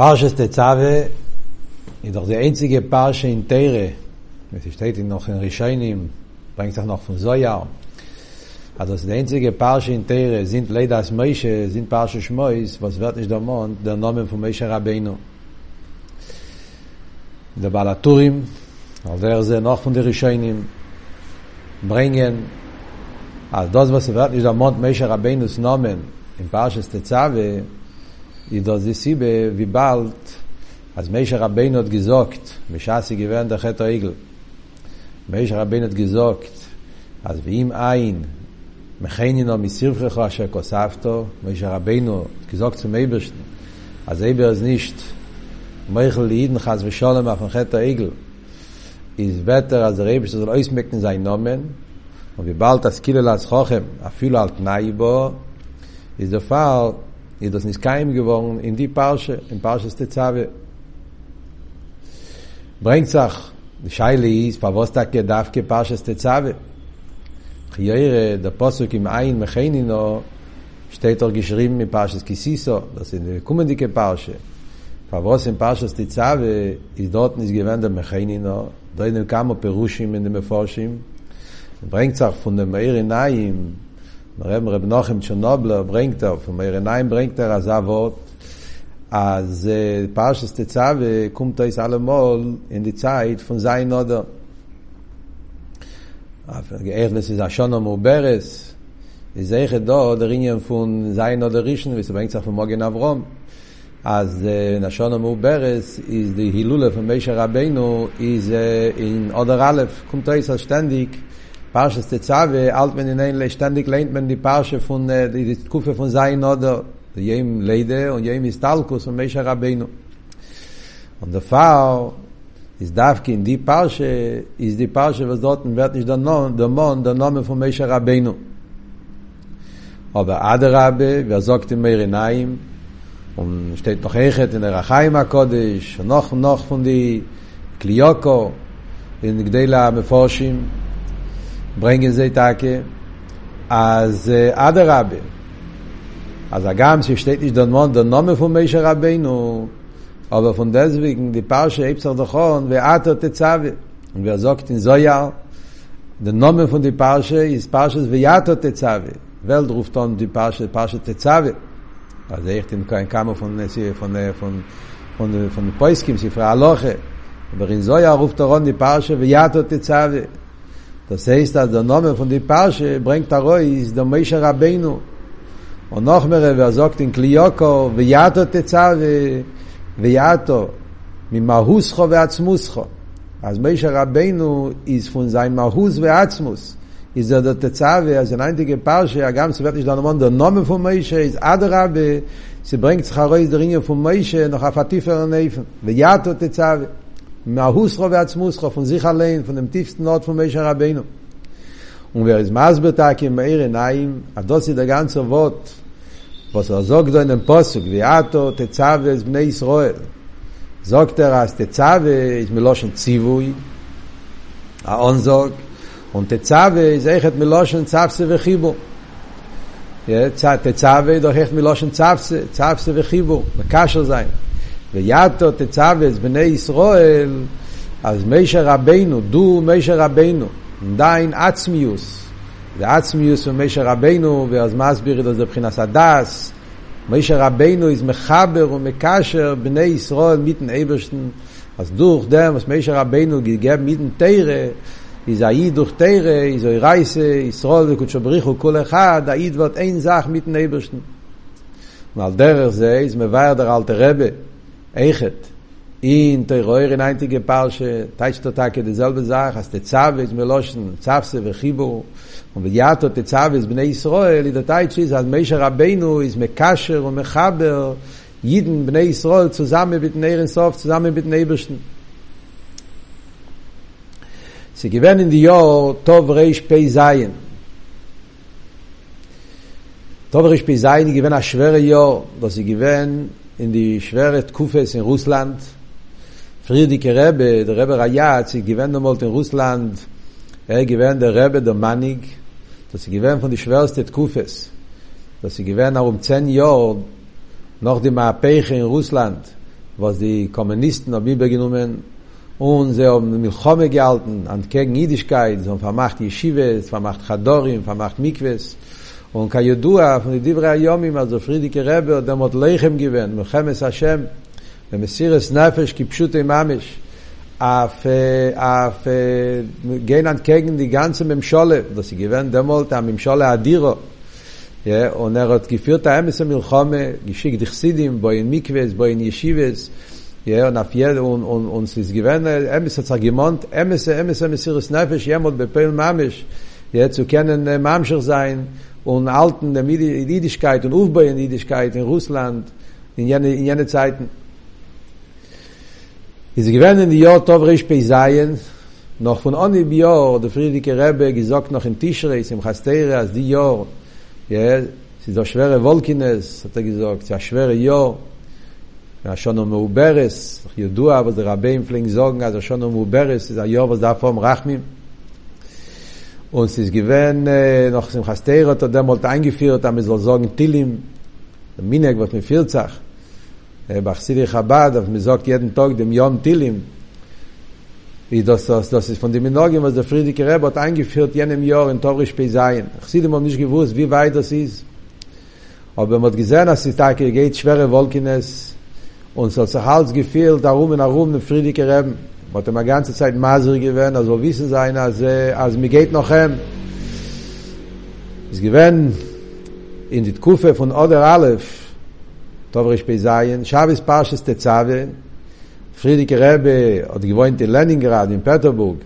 פרשס תצווה, jedoch der einzige Parsche in Teire, es steht noch in Rishainim, bringt sich noch von Zoyar, also der einzige Parsche in Teire sind Leidas Moshe, sind Parsche Shmois, was wird nicht der Mond, der Name von Moshe Rabbeinu. Der Balaturim, also er ist noch von der Rishainim, bringen, also das, was wird nicht der Mond, Moshe Rabbeinus Namen, in Parsches Tetzave, אידו זי סיבה ויבלט, אז מישר רבינו עוד גזוקט, משעשי גיוון דחת העיגל. מישר רבינו עוד גזוקט, אז ואם אין, מחיינינו מסירפכו אשר כוספתו, מישר רבינו, גזוקט צום אייברשטן, אז אייבר אז נישט, מייכל לידן חס ושולם אף מחת העיגל. איז בטר אז רייבשט זול לא אויס מקן זיין נומן, und wie bald das Kilo las Chochem, a filo al Tnai bo, is der Fall, ist das nicht kein geworden in die Parsche, in Parsche ist der Zabe. Bringt sich, die Scheile ist, pa was da ke darf ke Parsche ist der Zabe. Chiere, der Posuk im Ein, Mechenino, steht auch geschrieben in Parsche ist Kisiso, das ist eine kommendike Parsche. Pa was in Parsche ist der Zabe, ist dort nicht gewähnt der Mechenino, da in dem Kamo Perushim, in dem Meforshim, bringt sich von dem Eire Naim, רב רב נוחם צ'רנובלר ברנקטר, הוא אומר, עיניים ברנקטר עזב עוד, אז אה, פרשס תצווה, קום טויס אלמול, אין די צייט, פון זיין נודר. איך לס איז אשון המעוברס, איז איך דו, דר פון זיין נודר רישן, ויש ברנקטר פון מוגן אברום. אז אה, נשון המעוברס איז די הילולה פון מישר איז אה, אין אודר א', קום טויס על שטנדיק, Parshas Tetzave, alt wenn in ein ständig lehnt man die Parsche von die Kufe von Zain oder jem Leide und jem Istalkus und Meisha Rabbeinu. Und der Fall ist Davki in die Parsche, ist die Parsche, was dort wird nicht der Name, der Name, der Name von Meisha Rabbeinu. Aber Adrabe, wer sagt im Meirenaim, und steht noch Echet in der Rachaim HaKodesh, noch, noch von die Klioko, in Gdela Meforshim, ברנגן זה טאקה, אז אדרבה. אז גם ששטייט נישט דן מונד, דן נאמע פון מיישר רבנו, aber von deswegen die Parsche Ebser Dochon, wer ater Tetzave, und wer sagt in Soja, der Name von die Parsche ist Parsches Vejater Tetzave, Welt ruft dann die Parsche, Parsche Tetzave, also echt in kein Kammer von, von, von, von, von, von Poiskim, sie fra Aloche, aber in Soja ruft er on die Parsche Vejater Tetzave, Das heißt, dass der Name von der Parche bringt er raus, der Moshe Rabbeinu. Und noch mehr, wer sagt in Klioko, ויאתו תצווה, ויאתו, ממהוסכו ועצמוסכו. אז משה רבנו איז פון זיין מהוס ועצמוס. is der der tsave as an einige parsche a ganz wird ich dann man der name von meische is adrabe sie bringt scharoi der ringe von meische noch a fatiefer neifen we ja tot tsave מההוסרו ועצמוסרו, פון זיך allein, פון dem tiefsten Ort von Moshe Rabbeinu. Und wer ist Masber Tag im Meir Nein, das ist der ganze Wort, was er sagt da in dem Posuk, wie Ato, Tetzave, es Bnei Israel. Sagt er, als Tetzave ist Meloshen Zivui, a Onzog, und Tetzave ist Echet Meloshen Zavse וחיבור. ja, Tetzave doch Echet Meloshen Zavse, Zavse וחיבור, בקשר sein. ויאטו תצווץ בני ישראל, אז מישר רבינו, דו מישר רבינו, דיין עצמיוס. ועצמיוס הוא מישר רבינו, ואז מה הסביר את זה מבחינת הדס? מישר רבינו איז מחבר ומקשר בני ישראל מיתן אייברשטן, אז דוך דם, אז מישר רבינו גיגב מיתן תירה, איז אי דוך תירה, איז אי רייסה, ישראל וקודשו בריחו כל אחד, אי דבות אין זך מיתן אייברשטן. ועל דרך זה איז מבייר דר אלתר רבה, eichet in der reure neintige pausche teicht der tage de selbe sag as de zavis meloschen zafse we chibo und wir jato de zavis bnei israel in der teich is al mesher rabenu is me kasher und me chaber jeden bnei israel zusammen mit neiren sof zusammen mit nebischen sie gewen in die jahr tov reish pei zayn tov reish pei zayn gewen a schwere yo, das sie gewen in die schwere Kufes in Russland. Friedrich Rebbe, der Rebbe Rayatz, ich gewinne mal in Russland, er gewinne der Rebbe, der Mannig, dass ich gewinne von die schwerste Kufes, dass ich gewinne auch um zehn Jahre noch die Maapeche in Russland, was die Kommunisten haben übergenommen und sie haben mit Chome gehalten an gegen Jüdischkeit, sie haben vermacht Yeshivas, vermacht Chadorim, vermacht Mikves, וכידוע, דברי היומים, אז פרידיקי רבי עוד אמות לחם גיוון, מלחמס השם, ומסירס נפש כפשוטי ממש. auf auf gehen an gegen die ganze Memschole das sie gewern demolt am Memschole Adiro ja und er hat geführt da im Milchame geschickt Dichsidim bei in Mikves bei in Yeshivas ja und auf jed und und uns ist gewern emes hat gemont emes emes emes ihres Nefesh jemot bepel mamish je zu kennen der äh, mamschig sein und alten der lidigkeit und aufbauen lidigkeit in russland in jene in jene zeiten is gewesen in die jahr tovrish peisaien noch von anni biar der friedige rebe gesagt noch in tischre im hastere as die jahr je sie so schwere volkines hat er gesagt ja schwere jo ja schon no um meuberes ich judo aber der rabbe im fling sagen also schon no um meuberes ist ja was da vom rachmim Und es ist gewähnt, äh, noch zum Chastair hat er demult eingeführt, damit soll sagen, Tillim, der Minek wird mit Vierzach, äh, bei Chsiri Chabad, auf mir sagt jeden Tag dem Jom Tillim, wie das, das, das ist von dem Minogim, was der Friedrich Rebbe hat eingeführt, jenem Jahr in Torisch Pesayin. Chsiri hat nicht gewusst, wie weit das ist. Aber man hat gesehen, dass die Tage geht, schwere Wolkenes, und so hat sich Hals gefehlt, darum und darum, der Friedrich Rebbe, wat te er ma ganze zeit maser werdn also wissen sei er, als mir geht noch im is gewen in dit kufe von oder alef da ber ich bei seien schabis barcheste zawe friedige rebe od gewohnt in leningrad in peterborg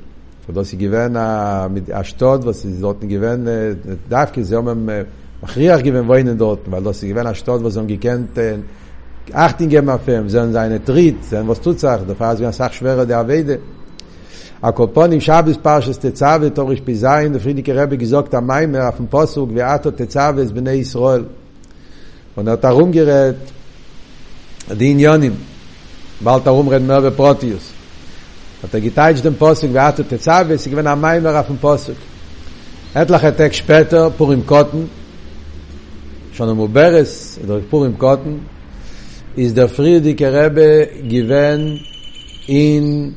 wo da sie gewen äh, mit a stadt was sie dort gewen äh, darf ke zeumem äh, machri gewen wollen dort weil da sie gewen a stadt was un gekannten achten gem auf dem sind seine dritt sind was tut sag da fahrt ganz sach schwere der weide a kopon im shabbes parshes zave tor ich bi sein der friedige rebe gesagt am mai mer auf dem posug wie ato zave es bnei israel und er darum gerät din yanim bald darum red mer be protius hat er geteilt den posug wie ato zave sie gewen am mai mer auf dem posug etlache tag später purim kotten schon am oberes in der purim kotten is der friedige rebe given in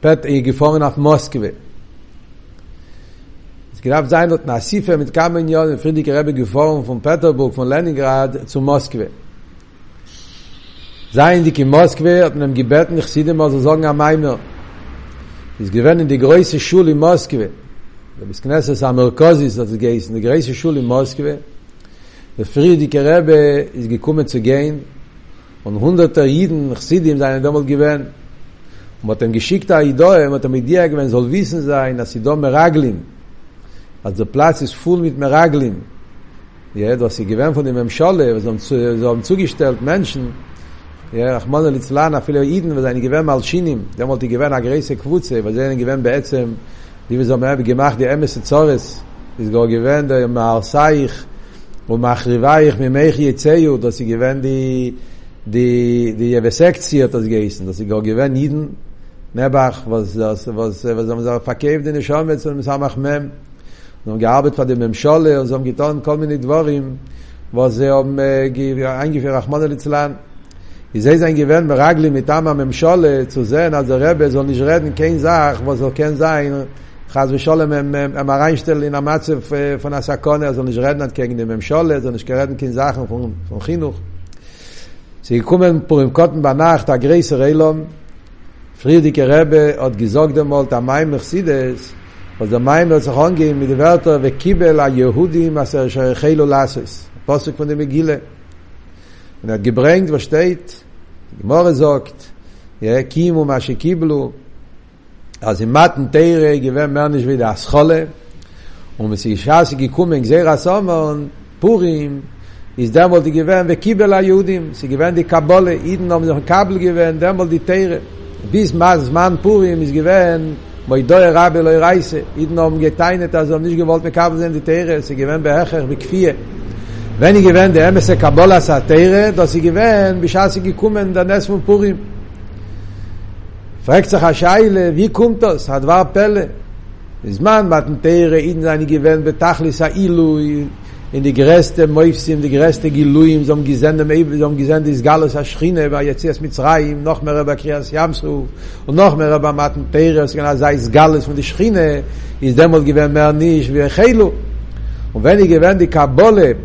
pet i eh, gefangen auf moskwe es gab sein dort na sifer mit kamen jo der friedige rebe gefangen von peterburg von leningrad zu moskwe sein die in moskwe hat nem gebet nicht sie dem also sagen am meine is given in die große schule in moskwe der bisknesse sa merkazi geis in die große schule in moskwe der friedige rebe is gekommen zu gehen Und hunderte Jiden, ich sehe die, die damals gewähnt. Und mit dem Geschick der Idoe, mit dem Idee gewähnt, soll wissen sein, dass sie da Meraglin, also der Platz ist voll mit Meraglin. Ja, da sie gewähnt von dem Emscholle, so haben zugestellt Menschen, ja, ich Litzlana, viele Jiden, die gewähnt mal Schinim, die haben die gewähnt, die gewähnt, die gewähnt, die gewähnt, die gewähnt, die gewähnt, die gewähnt, die die gewähnt, die gewähnt, die gewähnt, go gewend der marsaych und machrivaych mit mechi tsayu dass sie gewend die die die Vesektion das geisen dass sie gar gewen jeden nebach was das was was haben sie verkauft in schon mit zum samach mem und gearbeitet von dem scholle und so haben getan kommen nicht warim was sie haben eingeführt Rahman al-Islam Ich sehe sein Gewinn beragli mit am הממשלה zu sehen, als der Rebbe soll nicht reden, kein Sach, was soll kein sein, חז ושולם הם, הם, הם הרeinstellen in המצב von הסקונה, soll nicht reden gegen die ממשלה, soll nicht reden kein Sachen von, von חינוך. Sie gekommen vor im Kotten bei Nacht, der Greiser Elom, Friedike Rebbe hat gesagt einmal, der Maim Mercedes, was der Maim hat sich angehen mit den Wörtern, וקיבל היהודים אשר אשר החלו לעשות. פוסק von der Megille. Und er hat gebringt, was steht, die Gemorre sagt, ja, kimu ma shekibblu, אז im Matten Teire gewinn mehr nicht wieder as Scholle, und wenn sie geschaß, sie gekommen, gseir as Omer und Purim, is da wol di geven we kibela judim si geven di kabale id no mir kabel geven da wol di teire bis maz man purim is geven moy doy gabel oy reise id no mir teine da nich gewolt mit kabel sind di teire si geven be acher mit kfie wenn i geven der mes kabala sa teire dass si geven bis as gi kummen dann es von purim fragt sich a scheile wie kumt das hat war pelle Is man matn teire in seine gewen betachlisa ilu in die gereste moifs in die gereste giluim zum gesende mei zum gesende is galos ashchine bei jetzt mit zraim noch mehr bei krias yamsu und noch mehr bei matn peres genau sei is galos von die schchine is dem wohl gewen mehr nicht wir khailu und wenn ich gewen die kabole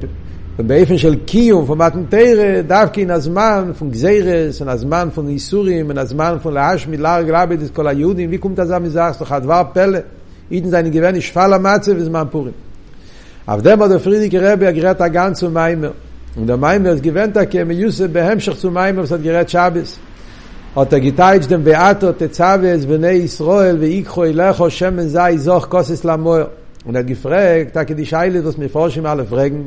und bei efen של kiyum von matn pere darf kein azman von gzeires und azman von isurim und azman von lahash mit lar grabe des kol yudin wie kommt das am sagst doch hat war pelle ihnen seine gewen ich faller matze bis man purim אב דעם דער פרידיק רב גראט א ganze מיימר und der meimer is gewent da kem yuse behem shach zu meimer was hat gerät shabbes hat er geteilt dem beato tetzaves bnei israel ve ikho ilacho shemen zai zoch kos islamo und er gefragt da die scheile was mir forschen alle fragen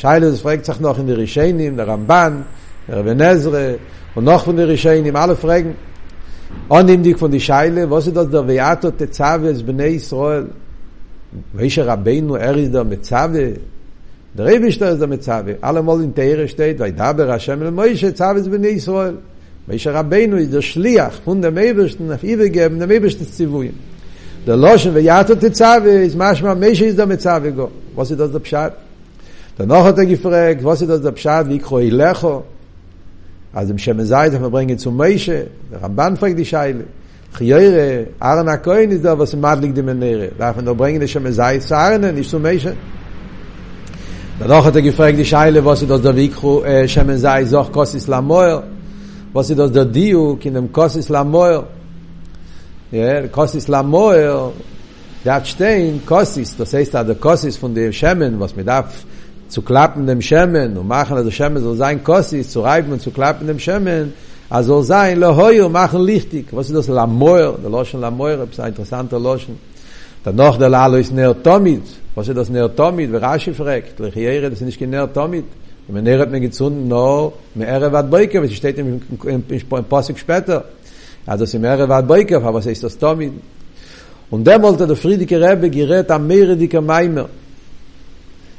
scheile das fragt sich noch in der rishen in der ramban der benezre und noch von der rishen in alle fragen an dem dik von die scheile was ist das der beato tetzaves bnei israel מוישה רבינו אריז דו מצווה, דרי בישטר אריז דו מצווה, אלא מולין תאיר שטייט, וידבר השם אל מוישה צווה בני ישראל. מוישה רבינו איז דו שליח, פון דם איברשטן, אף איבגם, דם איברשטן ציוויים. Der Loschen ve Yato Tzave is machma mesh is da Tzave go. Was ist das der Pschat? Dann noch hat er gefragt, was ist das der Pschat, wie kroi lecho? Also im Shemezait, wir bringen zu Meishe, der Ramban fragt die Scheile. Chiyere, Aaron HaKoyen ist da, was im Madlik dem Ernere. Darf man da bringen, dass er mir sei, zu Aaron, nicht zu Menschen. Danach hat er gefragt, die Scheile, was ist das der Wikru, Shemen sei, soch Kosis Lamoyer, was ist das der Diuk in dem Kosis Lamoyer. Ja, Kosis Lamoyer, darf stehen, Kosis, das heißt, der Kosis von dem Shemen, was mir darf, zu klappen dem Schemen und machen also Schemen so sein Kossis zu reiben und zu klappen dem Schemen אז זול sein, lo hoyu machen lichtig. Was ist das la moer, der loschen la moer, ist ein interessanter loschen. Danach der la ist ner tomit. Was ist das ner tomit? Wer rasch fragt, le hier das nicht ner tomit. Im ner hat mir gezund no, mir ere wat beuke, was steht im Passig später. Also im ere wat beuke, aber was ist das tomit? Und der wollte der Friedike Rebbe gerät am Meere dicke Meimer.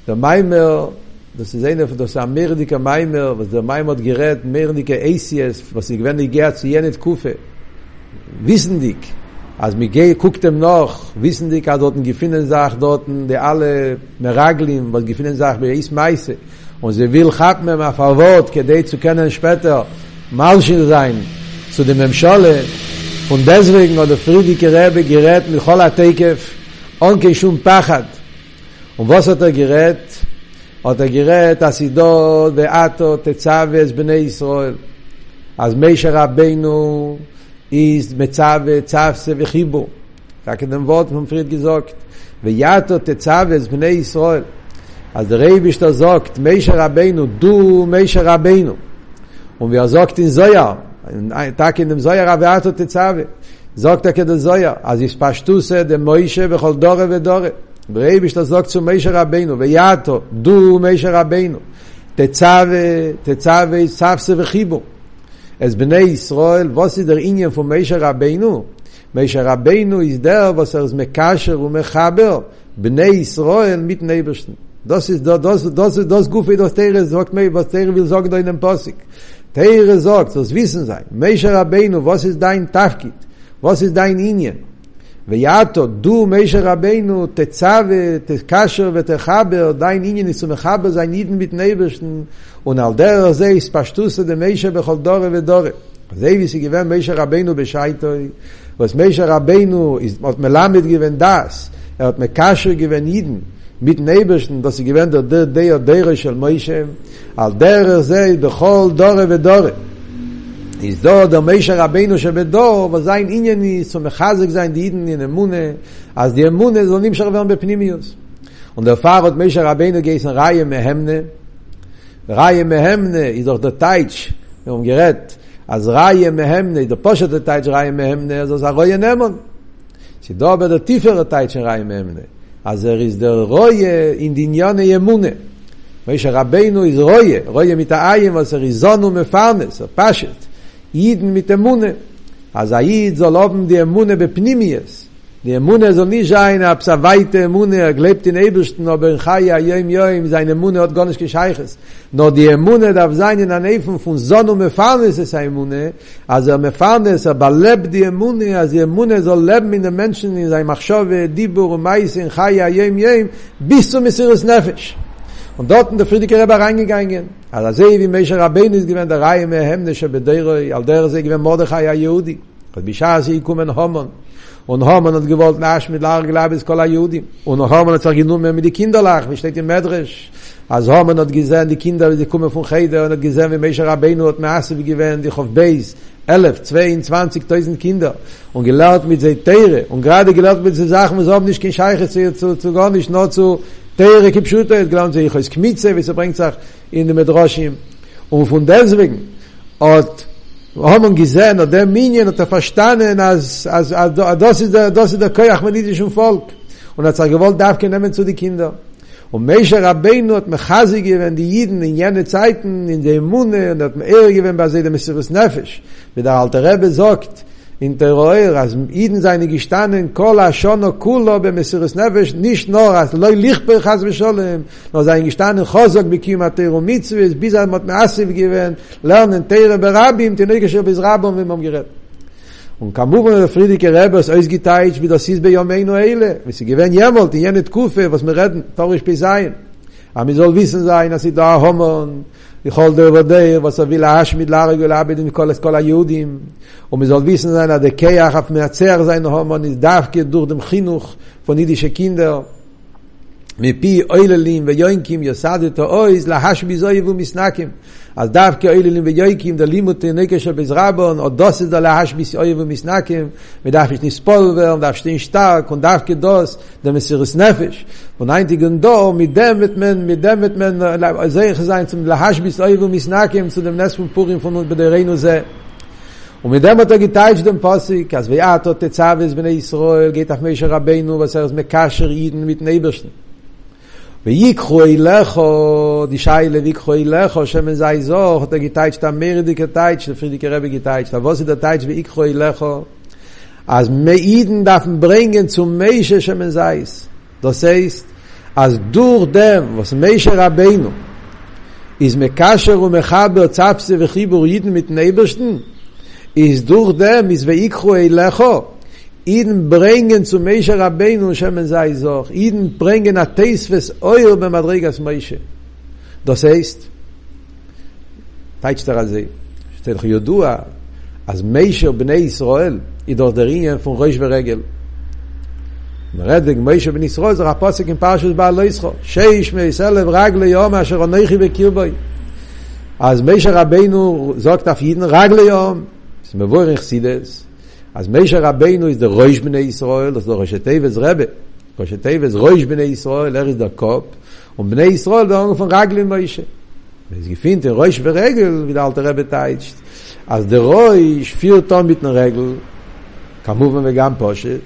Der Meimer das is eine von der samerdike meimer was der meimer gerät mehrdike acs was sie gewende gert zu net kufe wissen dik als mir ge guckt dem noch wissen dik hat dorten gefinnen sach dorten der alle meraglim was gefinnen sach mir is meise und sie will hat mir ma favot kedei zu kennen später mal schön sein zu dem schale und deswegen oder friedige gerebe gerät mit holateke onke schon pachat und was hat er gerät אותה גירת אסידו דעתו תצווס בני ישראל. אז מישר רבינו איז מצווה צפסה וחיבור. רק את המבואות מפריד גזוקת. ויאתו תצווס בני ישראל. אז der Rebisch da sagt, Meisher Rabbeinu, du Meisher Rabbeinu. Und wer sagt in Zoya, tak in dem Zoya Rabbeinu Tetzave, sagt er ke der Zoya, אז יספשטוסה דה מוישה וכל דורה ודורה. ברייביש תזוק צו מישר רבינו, ויעתו, דו מישר רבינו, תצווה, תצווה, ספסה וחיבור. אז בני ישראל, ווסי דר עניין פו מישר רבינו, מישר רבינו איזדר ווסר ז מקשר ומחבר, בני ישראל מיט נייברשטן. Das ist das das das das gut für das Teire sagt mir was Teire will sagen da in dem Passik. Teire sagt, das wissen sei. Meisher Rabbeinu, was ist dein Tachkit? Was ist dein Indien? ויעתו דו מישר רבנו תצווה, תקשר ותחבר, דיין עניין ניסו מחבר, זיין נידן מתנבשן, ונעל דרך זה הספשטוסו דמישר בכל דורי ודורי. זה ויסי גיוון מישר רבנו בשייטוי, was meisher rabenu is was melamed given das er hat me kasher given jeden mit neibischen dass sie gewend der der der shel meishem al der ze de chol dore ve dore ניזדו דר מישר רבינו שבדור, וזין ענייניס, ומחזק זין די עניין אמונה, אז די אמונה זה לא נמשך ואום בפנימיוס. Und der Fahrrad Meisher Rabbeinu geisen Reihe Mehemne. Reihe Mehemne ist doch der Teitsch, wir haben gerät. אז ראיה מהמנה, דו פושט הטייט של ראיה מהמנה, אז זה הרויה נמון. שדו בדו טיפר הטייט של ראיה מהמנה. אז זה איז דר רויה אין דניונה ימונה. מי שרבנו איז רויה, רויה מתאיים, אז זה ריזון ומפרנס, הפשט. Jiden mit der Munde. Also ein Jid soll oben die Munde bepnimmies. Die Munde soll nicht sein, ob es eine weite Munde, er lebt in Ebelsten, ob in Chaya, Joim, Joim, seine Munde hat gar nicht gescheiches. Nur die Munde darf sein in einem Eifen von Sonne und Mefarnes ist eine Munde. Also er Mefarnes, aber lebt die Munde, also die Munde soll leben in den Menschen, in seinem Achschove, Dibur und Mais, in Chaya, Joim, und dort in der Friedike Rebbe reingegangen. Also sehe wie Meshach Rabbein ist gewähnt, der Reihe mehr Hemdische bedeure, all der sehe ich, wie Mordechai a Yehudi. Und wie schaue sie, ich Homon. Und Homon hat gewollt, nach mit Lager gelab, ist kola Yehudi. Und Homon hat sich genommen, wenn wir die Kinder lachen, wie steht im Medrash. Also Homon hat gesehen, die Kinder, die kommen von Chede, und hat gesehen, wie Meshach Rabbein hat mir Asse, wie gewähnt, die Chofbeis, 11, 22.000 Kinder und gelaut mit sie Teire und gerade gelaut mit sie Sachen, was auch nicht kein zu, zu, zu gar nicht, nur zu Teire gibt schon da ganz ich als Kmitze wie so bringt sag in dem Medrashim und von deswegen hat haben gesehen und der Minen da er verstanden als als das ist der das ist der Kai Ahmedidischen Volk und hat sage wollte darf genommen zu die Kinder und welcher Rabbin hat mir Hasi gegeben die Juden in jene Zeiten in dem Munde und hat mir ehre gegeben bei seinem Messias Nefesh mit der alte Rebe sagt in der Reue, als Iden seine gestanden, kol ashono kulo במסירס נפש, nicht nur, als loi lichper chas v'sholem, no sein gestanden, chosok bekim atero mitzvahs, bis er mot measiv gewinn, lernen teire berabim, tenoi gesher bis rabom vimom gerät. Und kamuvon der Friedike Rebbe ist ausgeteilt, wie das ist bei Yomeinu Eile, wie sie gewinn jemolt, in jene Tkufe, was wir reden, torisch bei sein. Aber wir soll wissen sein, dass sie da homon, בכל דור ודור, was er will Ashmid larig und abed mit kolas kol Juden und mir soll wissen sein der Keach auf mehr Zer sein haben und darf geht durch dem Chinuch von jüdische Kinder מפי אויללים ויוינקים יסדתו אויז להשביז אויבו מסנקים. אז דווקא אויללים ויוינקים דלימות נקר של בזרבון, או דוס דא להשביז אויבו מסנקים, ודאף יש נספול ואום דאף שתין שטרק, und דווקא דוס דה מסירס נפש. ונאינטיגן דו מדמת מן, מדמת מן, זייך זיין zum להשביז אויבו מסנקים, zu dem Nest von Purim von uns בדרנו זה. Und mit dem hat er geteilt dem Passik, als wir hat er Tezavis bnei Israel, geht auf Meshe Rabbeinu, was er ist Mekasher Iden mit Nebersten. ויקחו אילך די שיילה ויקחו אילך שמן זי זוח דה גיטייט שטא מרדי קטייט של פרידיקה רבי גיטייט שטא ווסי דה טייט ויקחו אילך אז מאידן דפן ברנגן צו מיישה שמן זי זה אז דור דם ווס מיישה רבינו איז מקשר ומחבר צפסי וחיבור ידן מת נייברשטן איז דור דם איז ויקחו אילך Iden bringen zu Meishe Rabbeinu Shemen sei soch. Iden bringen a Teisves Oil be Madrigas Meishe. Das heißt, Teitster also, steht doch Jodua, אז מיישר בני ישראל, ידורדריניה פון ראש ורגל. מרדג מיישר בני ישראל, זה רפוסק עם פרשוס בעל לא ישחו. שיש מייסלב רגלי יום אשר עונכי בקירבוי. אז מיישר רבנו זוקט אף יידן רגלי יום, זה מבורך סידס, אז מישר רבינו זה רויש בני ישראל, זה ראשי טייבס רבה. ראשי טייבס רויש בני ישראל, ארץ דקופ, ובני ישראל זה אונגו פון רגלים מישה. Es gefindt in Reus beregel wie der alte Rebbe teitsch. Als der Reus vier Tom mit einer Regel, כמובן וגם פושט,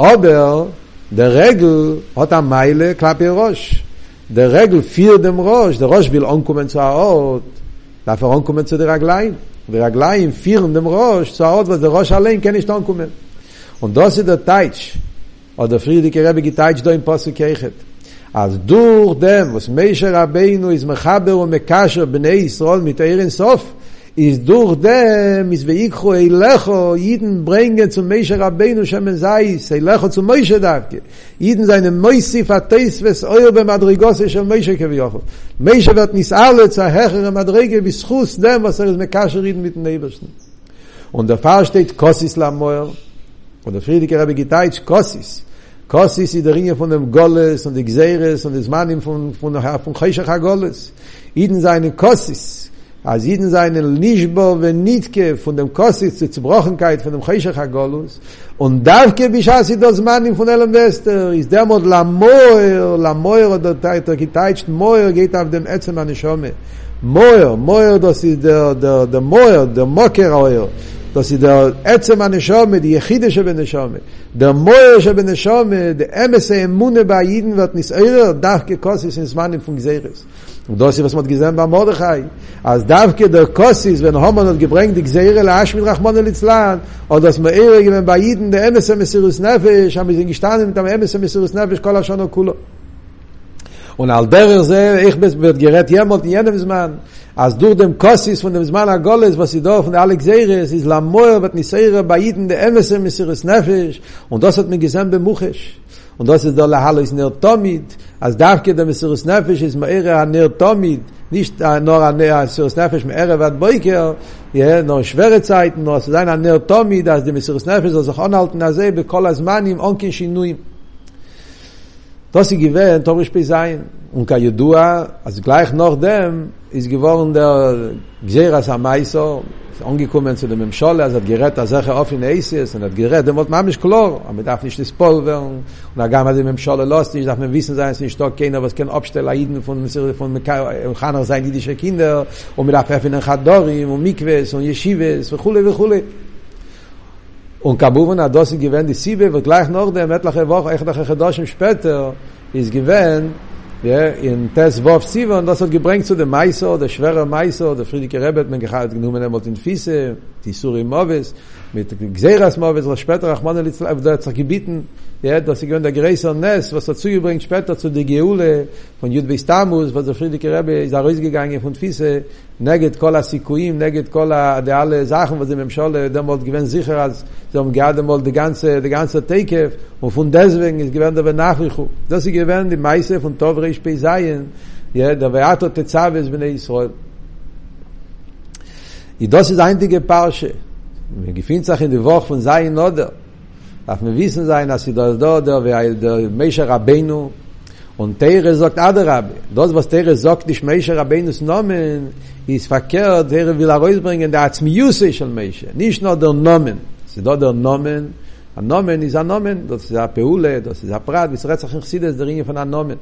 aber der Regel hat am Meile klapp ihr Rosh. Der Regel vier dem Rosh, der Rosh will onkommen zu Aot, darf er onkommen zu der Reglein. ורגליים פירן דם ראש, צוהרות וזה ראש עליהם כן ישתון קומן. Und das ist der Teitsch, oder Friedrich Rebbe geteitsch da im Posuk Eichet. אז דור דם, was Meisher Rabbeinu is mechaber und mekasher bnei Yisrael mit Eirin Sof, is durch dem is weik ho elecho jeden bringe zum meische rabenu shem sei sei lecho zum meische dake jeden seine meise verteis wes euer be madrigos shem meische ke vioch meische wird nis alle zur herre madrige bis chus dem was er is mekasher reden mit nebesten und der fahr steht kosis lamoer und der friedige rabbe gitait kosis kosis in der ringe von dem golles und de gzeires und des manim von von der herr von kaiser golles jeden seine kosis als jeden seinen Lischbo und Nitke von dem Kossis zur Zerbrochenkeit, von dem Cheshach HaGolus, und davke bishasi das Mann von Elam Wester, ist der Mod la Moer, la Moer, oder der geteitscht Moer geht auf dem Ätzem an die Schome. Moer, Moer, das ist der, der, der Moer, der Moker Oer, Das ist der Ätzem an Neshome, die Yechide shebe Neshome. Der Moe shebe Neshome, der Emesse Emune bei Jiden wird nicht eure, dach gekossis ins Mannen von Gseres. Und das ist, was man gesehen bei Mordechai. Als davke der Kossis, wenn Homan hat gebringt, die Gseire laash mit Rachmona Litzlan, und das man eure gewinnt bei Jiden, der Emesse Messirus Nefesh, haben wir gestanden mit dem Emesse Messirus Nefesh, kol Hashanah Kulo. und al derer ze ich bis wird gerät jemalt in jenem zman als durch dem Kossis von dem Zman HaGoles, was sie da von der Alexeires, ist la Moer, wat Niseire, bei Jiden, der Emesse, Messiris Nefesh, und das hat mir gesehen bei Muchesh. Und das ist der Lahalo, ist Ner Tomid, als darf geht der Messiris Nefesh, ist Meere an Ner Tomid, nicht nur an Ner Messiris Nefesh, Meere wat Boiker, ja, nur schwere Zeiten, nur zu sein an Ner Tomid, als der Messiris Nefesh, also auch anhalten, also, bei Kol Azmanim, onkin Shinuim. Das sie gewähnt, Tom Rish Pesayin. Und כידוע, אז gleich noch dem, ist geworden der Gzeras Amaiso, ist angekommen zu dem Mschole, also hat gerät der Sache auf in Eises, und hat gerät, dem wird mamisch klar, aber darf nicht das Pol werden, und er gab mal dem Mschole los, nicht darf man wissen sein, es nicht doch keiner, was kein Absteller Jiden von, von, von Chaner sein, jüdische Kinder, und mit darf öffnen Chadorim, und Mikves, und Yeshivas, וכולי וכולי. Und kabuben hat das gewend die Sibbe, und gleich noch der mit lache Woche, echt nach Chedoshim später, ist gewend, ja, in Tes Wof Sibbe, und das hat gebringt zu dem Meiser, der schwere Meiser, der Friedrich Rebet, man gehalt genommen einmal in Fiese, die Suri Moves, mit Gseras Moritz, was später Rachmane Litzlav, da hat sich ja, das ist der Greiser Ness, was dazu gebringt später zu de Geule von Jud Bistamus, was der Friedrike Rebbe ist da rausgegangen von Fisse, נגד כל הסיכויים, נגד כל הדעל זכן, וזה ממשול, דמולד גוון זיכר, אז זה אומגע דמולד דגנצה, דגנצה תקף, ופון דזוונג ist gewähnt aber Nachrichu. Das ist gewähnt die Meise von Tov Reish Pei Zayin, ja, der Veato Tetzaves bnei Israel. Und das ist einzige Parche. מגיפין צריך לברוך פון זין נודר. אף מביסן זין הסידור דודר ומשה רבנו Und Teire sagt Adarabe, das was Teire sagt, nicht Meishe Rabbeinus Nomen, ist verkehrt, Teire will er rausbringen, der Atzmiuse של Meishe, nicht nur der Nomen. Sie da der Nomen, der Nomen ist der Nomen, das ist der Peule, das ist der Prat, bis Rezach in Chsides, der Ringe von der Nomen.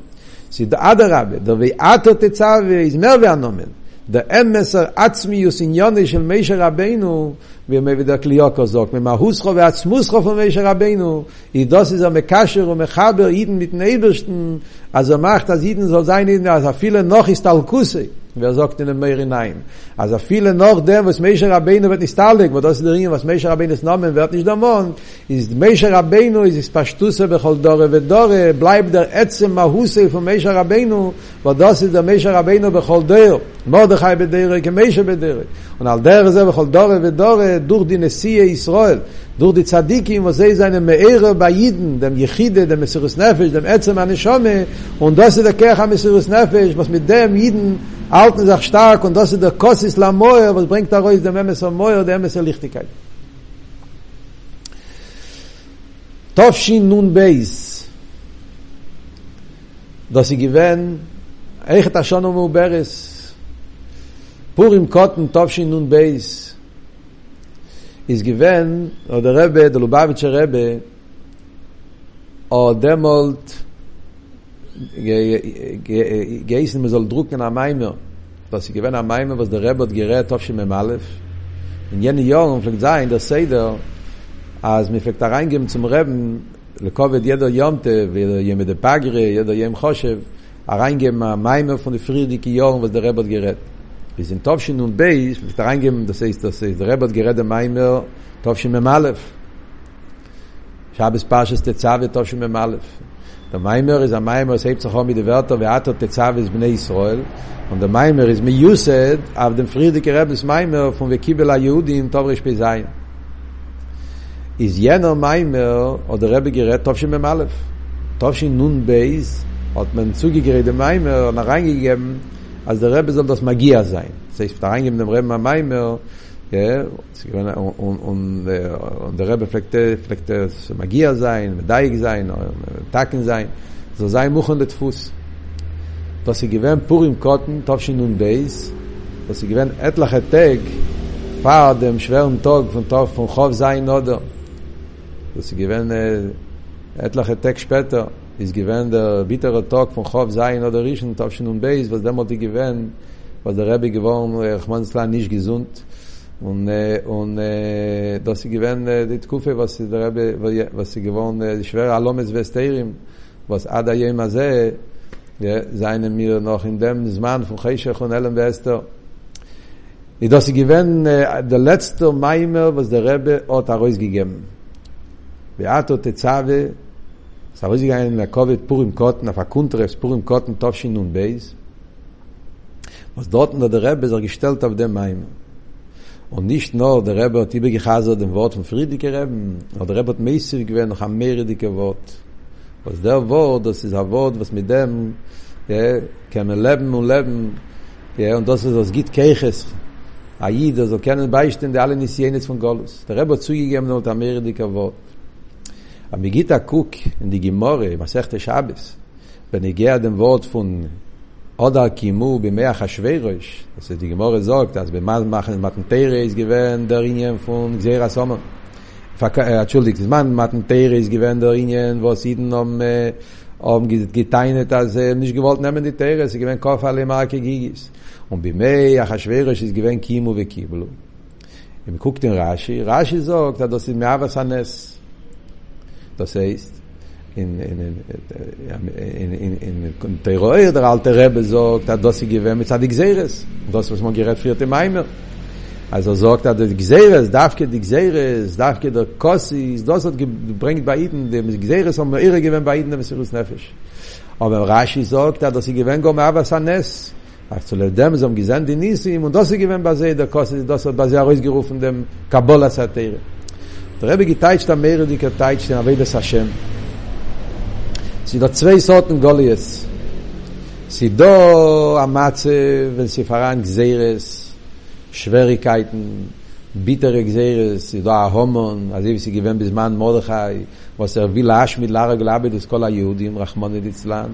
Sie da Adarabe, der Weato Tetzave ist mehr wie der Nomen. דאמס עצמיוס עניוני של מישר רבנו, ומבדקליוקו זוק, ממהוסכו ועצמוסכו של מישר רבנו, ידוס איזו מקשר ומחבר אידן מיט נברשטן, אז er macht, als Jeden soll sein, als er viele noch ist Alkusei. וזוקט אין מייר עיניים. אז אפילו נוח דם, was meisher rabbeinu wird nicht talig, wo das derin, was meisher rabbeinu ist nomen, wird nicht damon, ist meisher rabbeinu, ist es pashtuse bechol dore ודורה, bleibt der etzem mahuse von meisher rabbeinu, wo das ist der meisher rabbeinu bechol dore, מרדכי בדרה, כמשה בדרה. Und al der ze bechol dore ודורה, durch die Nessie Israel, durch die Tzadikim, wo sie seine Meere bei Jiden, dem Yechide, dem Messirus Nefesh, dem Etzem Anishome, und das ist der Kerch am Messirus Nefesh, was mit dem Jiden halten sich stark und das ist der Kossis la Moir, was bringt da raus dem Emes am Moir, der Emes der Lichtigkeit. Tofshin nun beis, sie איך אתה שונו מעוברס פור עם קוטן טוב שין נון בייס איז גוון עוד הרבה דלובביץ' הרבה עוד דמולט גייסן מזל דרוקן המיימר, was gewen am meime was der rebot gerät auf shim malef in jene jorn fleck sein der seder as mir fleck da reingem zum reben le kovet jeder jomte jeder jem de pagre jeder jem khoshev a reingem am meime von de friedike jorn was der rebot gerät bis in tov shin und beis fleck da reingem das ist das ist der rebot gerät der meime tov shim malef shabbes pashes de tzavet tov shim malef Der Maimer is a Maimer is hebt zachom mit der Werte veato tetzavis bnei Israel und der Maimer is miyused av dem Friedrich Rebes Maimer von we kibel a Yehudim tov rish bezayin. Is jener Maimer oder Rebbe gerät tov shim malef. Tov shin nun beis hat man zugegerede Maimer und reingegeben als der Rebbe soll das Magia sein. Das heißt, da reingeben dem Rebbe Maimer ja sie gewen und und der der rebe flekte flekte magier sein medaig sein äh, tacken sein so sei muchen det fuß was sie gewen pur im karten tafschen und beis was sie gewen etlache tag paar dem schweren tag von tauf von hof sein oder was sie gewen äh, etlache tag später is gewen der bittere tag von hof sein oder richen tafschen und beis was mal die gewen was der rebe geworden äh, rahman slan nicht gesund Und, und das sie gewähnt die Tkufe, was sie der Rebbe, was sie gewohnt, die schwere Alomes Vesterim, was Ada Yem Azeh, ja, seine mir noch in dem Zman von Cheshach und Elem wester I das sie gewähnt, der letzte Maimer, was der Rebbe hat Aroiz gegeben. Beato Tetzave, es Aroiz gegeben, der Kovet Purim Kotten, auf Akuntrefs Purim Kotten, Tovshin und Beis, was dort der Rebbe ist er gestellt auf dem Maimer. und nicht nur der Rebbe hat immer gechazert dem Wort von Friedrich Rebbe, aber der Rebbe hat meistig gewähnt noch ein mehrjähriger Wort. Was der Wort, das ist ein Wort, was mit dem ja, kann man er leben und leben ja, und das ist, was gibt Keiches. Aida, so können beistehen die alle nicht Nisienes von Golus. Der Rebbe hat zugegeben noch ein mehrjähriger Wort. Aber wie geht der Kuk in die Gimorre, was sagt der Schabes, wenn ich gehe dem Wort von oder kimu bi mea chashverosh das ist die gemore sagt dass beim machen matten tere gewen der inen von zera sommer äh, entschuldigt das man matten tere gewen der inen was sie denn am ähm, am geteine dass er nicht gewollt nehmen die tere sie gewen kauf alle marke gigis und bi mea chashverosh is gewen kimu ve kiblu im kukt den rashi rashi sagt dass sie mehr was anes das heißt in in in in in in der reue der alte rebe sagt da sie gewen mit sadig zeres das was man gerät für die meime also sagt da die zeres darf ke die zeres darf ke der kos ist das hat gebracht bei ihnen dem zeres haben wir irre gewen bei ihnen dem es nervisch aber rashi sagt da sie gewen go aber sanes als soll dem zum gesehen die nie und das sie gewen bei sie der kos das hat bei sie auch gerufen dem kabola satire Der Rebbe geteitscht am Meere, die geteitscht in Avedes Hashem. Sie do zwei Sorten Goliath. Sie do amatze, wenn sie faran gzeres, Schwierigkeiten, bittere gzeres, sie do a homon, also wie sie gewen bis man Mordechai, was er will asch mit lara glabe des kol a Yehudim, Rachman et Islam.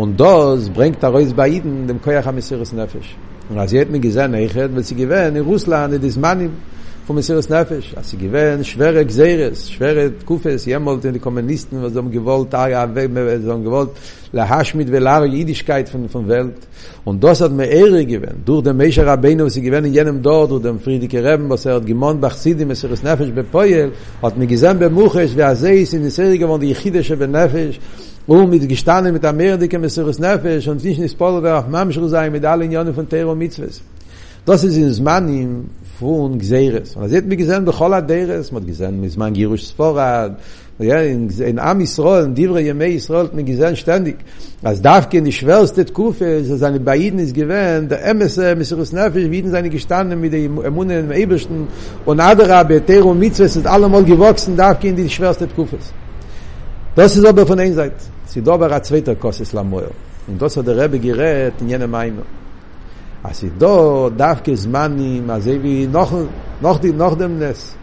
Und das bringt der Reus bei Iden, dem Koyach am Isiris Nefesh. Und als sie hat mir gesehen, ich hätte, wenn sie gewen in Russland, in des von Messias Nefesh, als sie gewähnt, schwere Gseres, schwere Kufes, jemalt in die Kommunisten, was haben gewollt, Tage, ah haben wir gewollt, la Haschmit, weil auch die von, von Welt. Und das hat mir Ehre gewähnt, durch den Mesha Rabbeinu, was sie gewähnt in jenem Dort, durch den Friedrich Reben, was er hat gemohnt, bach Sidi, Messias Nefesh, bei hat mir gesehen, bei Muchesh, wie Azeis, in Israel gewohnt, die Yechidische, bei um Und mit gestanden mit der Merdike mit sores Nerve und sich in spoiler auf Mamschru sein mit allen Jahren von Terror Mitzwes. Das ist ins Mann im פון גזירס. און זייט מיר געזען בכול דערס, מיר געזען מיט מאן גירוש ספורד. ja in in am israel in dibre yeme israel mit gezen ständig als darf gehen die schwerste kufe ist es seine beiden ist gewesen der ms mr snafe wie seine gestanden mit dem munen ebischen und adra betero mit sind ist allemal gewachsen darf gehen die schwerste kufe das ist aber von einer seit sie dober a zweiter kos islamoy und das hat der rebe gerät in jene meine as i do darf ge zman i ma vi noch noch di noch dem nes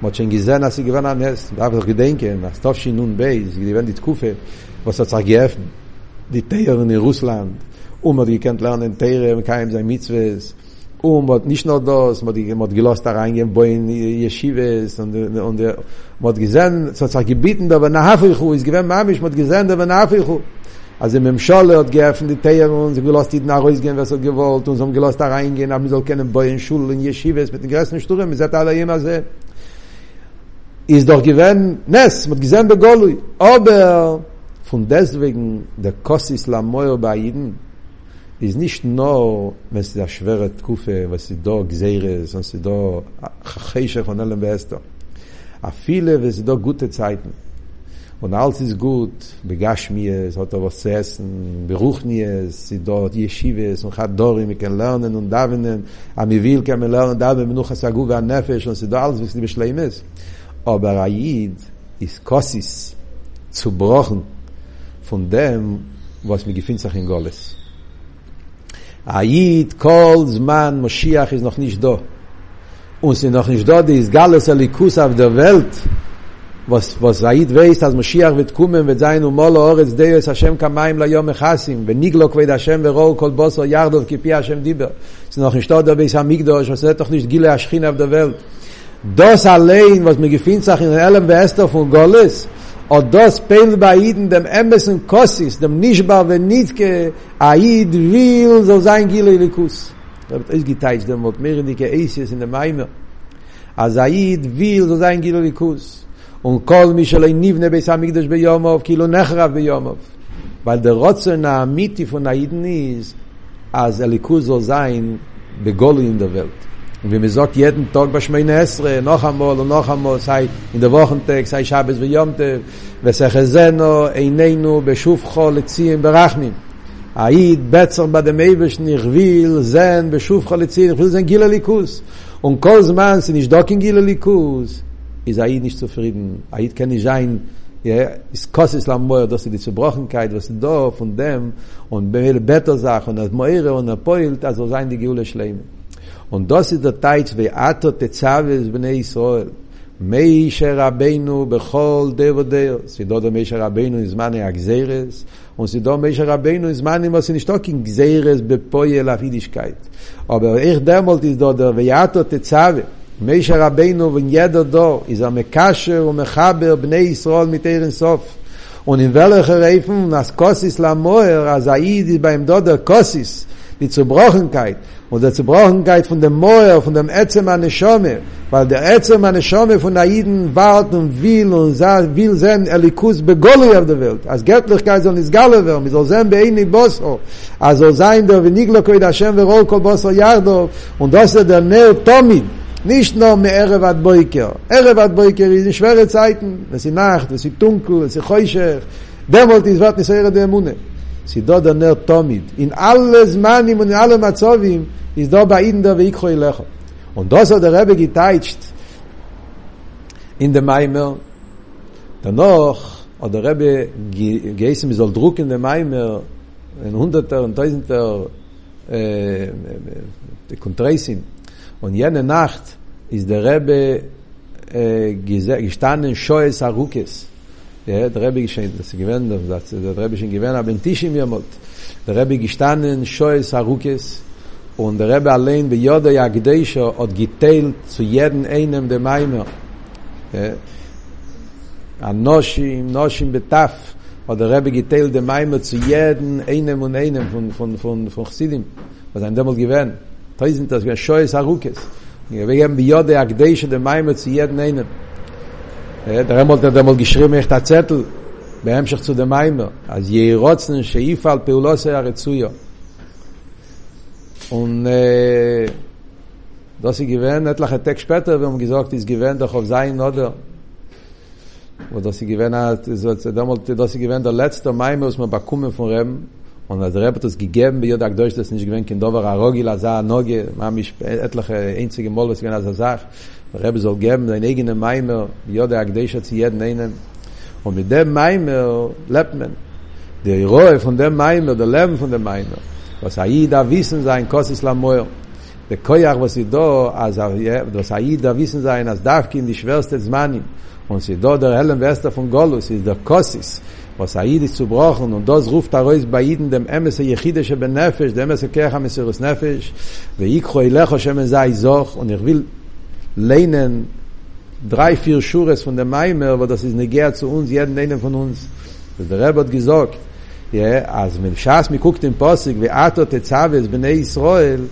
mo chen gizen as i gewan am nes darf ge denke na stof shi nun bey iz ge dit kufe was er zagef di teier in russland um mer gekent lernen teier im kein sein mitzwes um wat nicht nur das mo di mo gelost da reingehen bei in yeshive und und der mo gizen so zagebiten da aber nach hafu is gewen ma mich mo gizen da aber nach hafu Als im im Scholle hat geöffnet die Teier und sie will aus die Dna Reus gehen, was hat gewollt und sie haben gelost da reingehen, aber sie soll keinen Boi in Schule, in Yeshivas, mit den größten Sturren, mit Zetala Yemase. Ist doch gewähnt, Ness, mit Gizem der Golui, aber von deswegen der Kost Islam Moyo bei Aiden ist nicht nur, wenn sie da schwere Tkufe, was sie da gesehre, sonst sie da chachische von allem Beestern. A viele, wenn sie da gute Zeiten, Und alles ist gut, begasch mir es, hat er was zu essen, beruch mir es, sie dort, je schiebe es, und hat dort, ich kann lernen und davenen, am ich will, kann man lernen und davenen, und ich kann sagen, an ein Nefesh, und sie dort, alles, wie es nicht beschleim ist. Aber ein ist Kossis zu brochen von dem, was mir gefühlt sich in Goles. Ein Jid, Kohl, Zman, Moschiach ist noch nicht da. Und sie noch nicht da, die ist Goles, der Likus auf der Welt, was was seid weis das moschiach wird kommen wird sein und um mal orz deis hashem kamaim la yom chasim und niglo kwed hashem ve ro kol boso yardov ki pi hashem diber sind noch nicht da weis am migdos was doch nicht gile aschin auf der welt das allein was mir gefindt sach in allem wester von golles und das pein bei eden dem emessen kossis dem nishba ve nitke aid vil so sein gile likus damit is geteilt dem wird mehr in ke eis in der meimer azaid vil so sein gile likus וכל מי שלא נבנה ביס המקדש ביומוב, כאילו נחרב ביומוב. weil der Rotzen האמיתי von Aiden ist, als Elikus soll sein, begolli in der Welt. Und wenn man sagt, jeden Tag bei Schmeine Esre, noch einmal und noch einmal, sei in der Wochentag, sei Schabes und Jomtev, וסחזנו עינינו בשופחו לציין ברחמים. היית בצר בדמייבש נכביל זן בשופחו לציין, נכביל זן גיל הליכוס. Und כל זמן שנשדוק עם גיל הליכוס, is er nicht zufrieden. Er kann nicht sein, ja, is kostes la moer, dass die Zerbrochenkeit, was do von dem, und bei better Sache, und das Moire und der Poil, also sein die Geule Schleime. Und das ist der Teitz, wie Ato Tetzaves bnei Israel. מיישר רבנו בכל דר ודר. סידו דו מיישר רבנו נזמן הגזירס, וסידו מיישר רבנו נזמן אם עושים נשתוק עם גזירס בפויל אף יידישקייט. אבל איך דמולט איז דו דר ויאטו תצווה. מישר רבינו ון ידע דור, איז א מקשר ומחבר בני ישראל מתיר אינסוף. Und in welcher Reifen, als Kossis la Moer, als Aid ist beim Doder Kossis, die Zerbrochenkeit, und der Zerbrochenkeit von dem Moer, von dem Ätzem an Neshome, weil der Ätzem an Neshome von Aiden wart und will und sah, will sein Elikus begolli auf der Welt, als Göttlichkeit soll nicht galle werden, soll sein beini Bosso, also sein der Veniglokoi Hashem verol kol Bosso Yardov, und das ist der Neo Tomid, נישנו מערב עד בויקר. ערב עד בויקר היא נשוורת צייטן, וסינחת, וסיטונקל, וסיחוישך, דמולט עזבת נסיירת דאמונה. סידוד הנר תומיד, אין alle זמנים ואין alle מצובים, איזדו באינדר ואיקחו אליך. Und das hat der Rebbe geteitscht in dem Maimer. Danach hat der Rebbe geißen, wir soll druck in dem Und jene Nacht ist der Rebbe äh, gestanden Schoes Arukes. Ja, der Rebbe geschehen, das gewinnt, das, der Rebbe schon gewinnt, aber in Tischim jemot. Der Rebbe gestanden Schoes Arukes und der Rebbe allein bei Yoda Yagdeisho hat geteilt zu jedem einem der Maimer. Ja, אנושים, נושים בטף, hat der Rebbe geteilt dem Maimer zu jedem, einem und einem von, von, von, von Chassidim, was einem damals gewähnt. Toisen das wir scheus arukes. Wir geben bi jode akdei de maim zu jeden einen. Der einmal der einmal geschrieben echt der Zettel בהמשך zu dem Maimer, אז ירוצן שיפעל פעולוס הרצויו. Und äh, das sie gewähnt, etlache Tag später, wir haben gesagt, ist gewähnt doch auf sein, oder? Und das sie gewähnt hat, das sie gewähnt der letzte Maimer, was man bekommen von Reben, und der Rebbe hat es gegeben, bei Jodak Deutsch, das nicht gewinnt, in Dover, Arogi, Laza, Noge, Mamisch, etliche einzige Mal, was gewinnt, als er sagt, der Rebbe soll geben, sein eigener Meimer, Jodak Deutsch hat sie jeden einen, und mit dem Meimer lebt man, der Rohe von dem Meimer, der Leben von dem Meimer, was er da wissen sein, Kos Islam Moir, de koyach was do az a ye da er, wissen sein as darf kin die schwerste zmanin und sie do der hellen wester von golus ist der kosis was aid ist zu brochen und das ruft er raus bei jedem dem emse yechide she benefesh dem emse kach mesiris nefesh ve ikho ilech shem zay zoch und ich will leinen drei vier shures von der meimer aber das ist neger zu uns jeden einen von uns das der rabot gesagt ja als mit schas mi guckt den posig ve atot tzaves bnei israel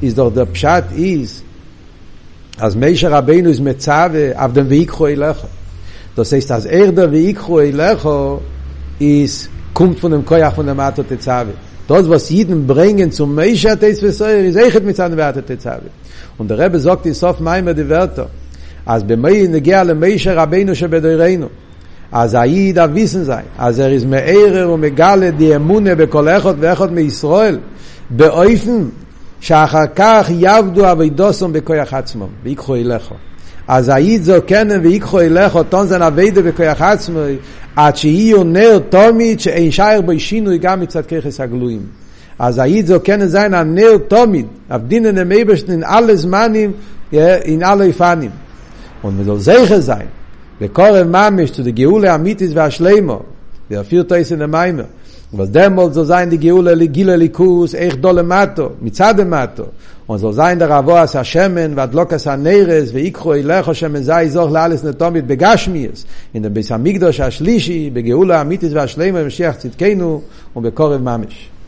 ist doch der pshat is als meisher rabenu is mit zave auf dem weg khoilach das heißt als er der weg khoilach ist, kommt von dem Koyach von der Mato Tetzave. Das, was Jiden bringen zum Meisha Teis Vesoyer, ist eichet mit seiner Werte Tetzave. Und der Rebbe sagt in Sof Maimer die Werte, als bei Mei negeha le Meisha Rabbeinu shebedoireinu. אז העיד הוויסן זיין, אז ער איז מאירר ומגלה די אמונה בכל אחד ואחד מישראל, באופן שאחר כך יעבדו אבידוסם בכוח עצמם, ויקחו אליך. אז היית זו קנן ויקחו אליך אותון זן אביידה וכוח עצמוי, עד שיהיו נר תומית שאין שייר בו שינוי גם מצד ככס הגלויים. אז היית זו קנן זן הנר תומית, אבדינן המייבשנין על הזמנים, אה, אין על היפנים. und mit so sicher sein der korre mamisch zu der geule amitis va shleimo der vier teis in der meimer was demol so sein die geule ligile likus echt dolemato mitzademato unser sein der Ravoas Hashemen, vadlokas Haneres, ויקחו אילך שמן זה יזוך לאלס נתומית בגשמיאס, in dem Besamigdosh השלישי, בגאולה האמיתית והשלימה, במשיח צדקנו ובקורב ממש.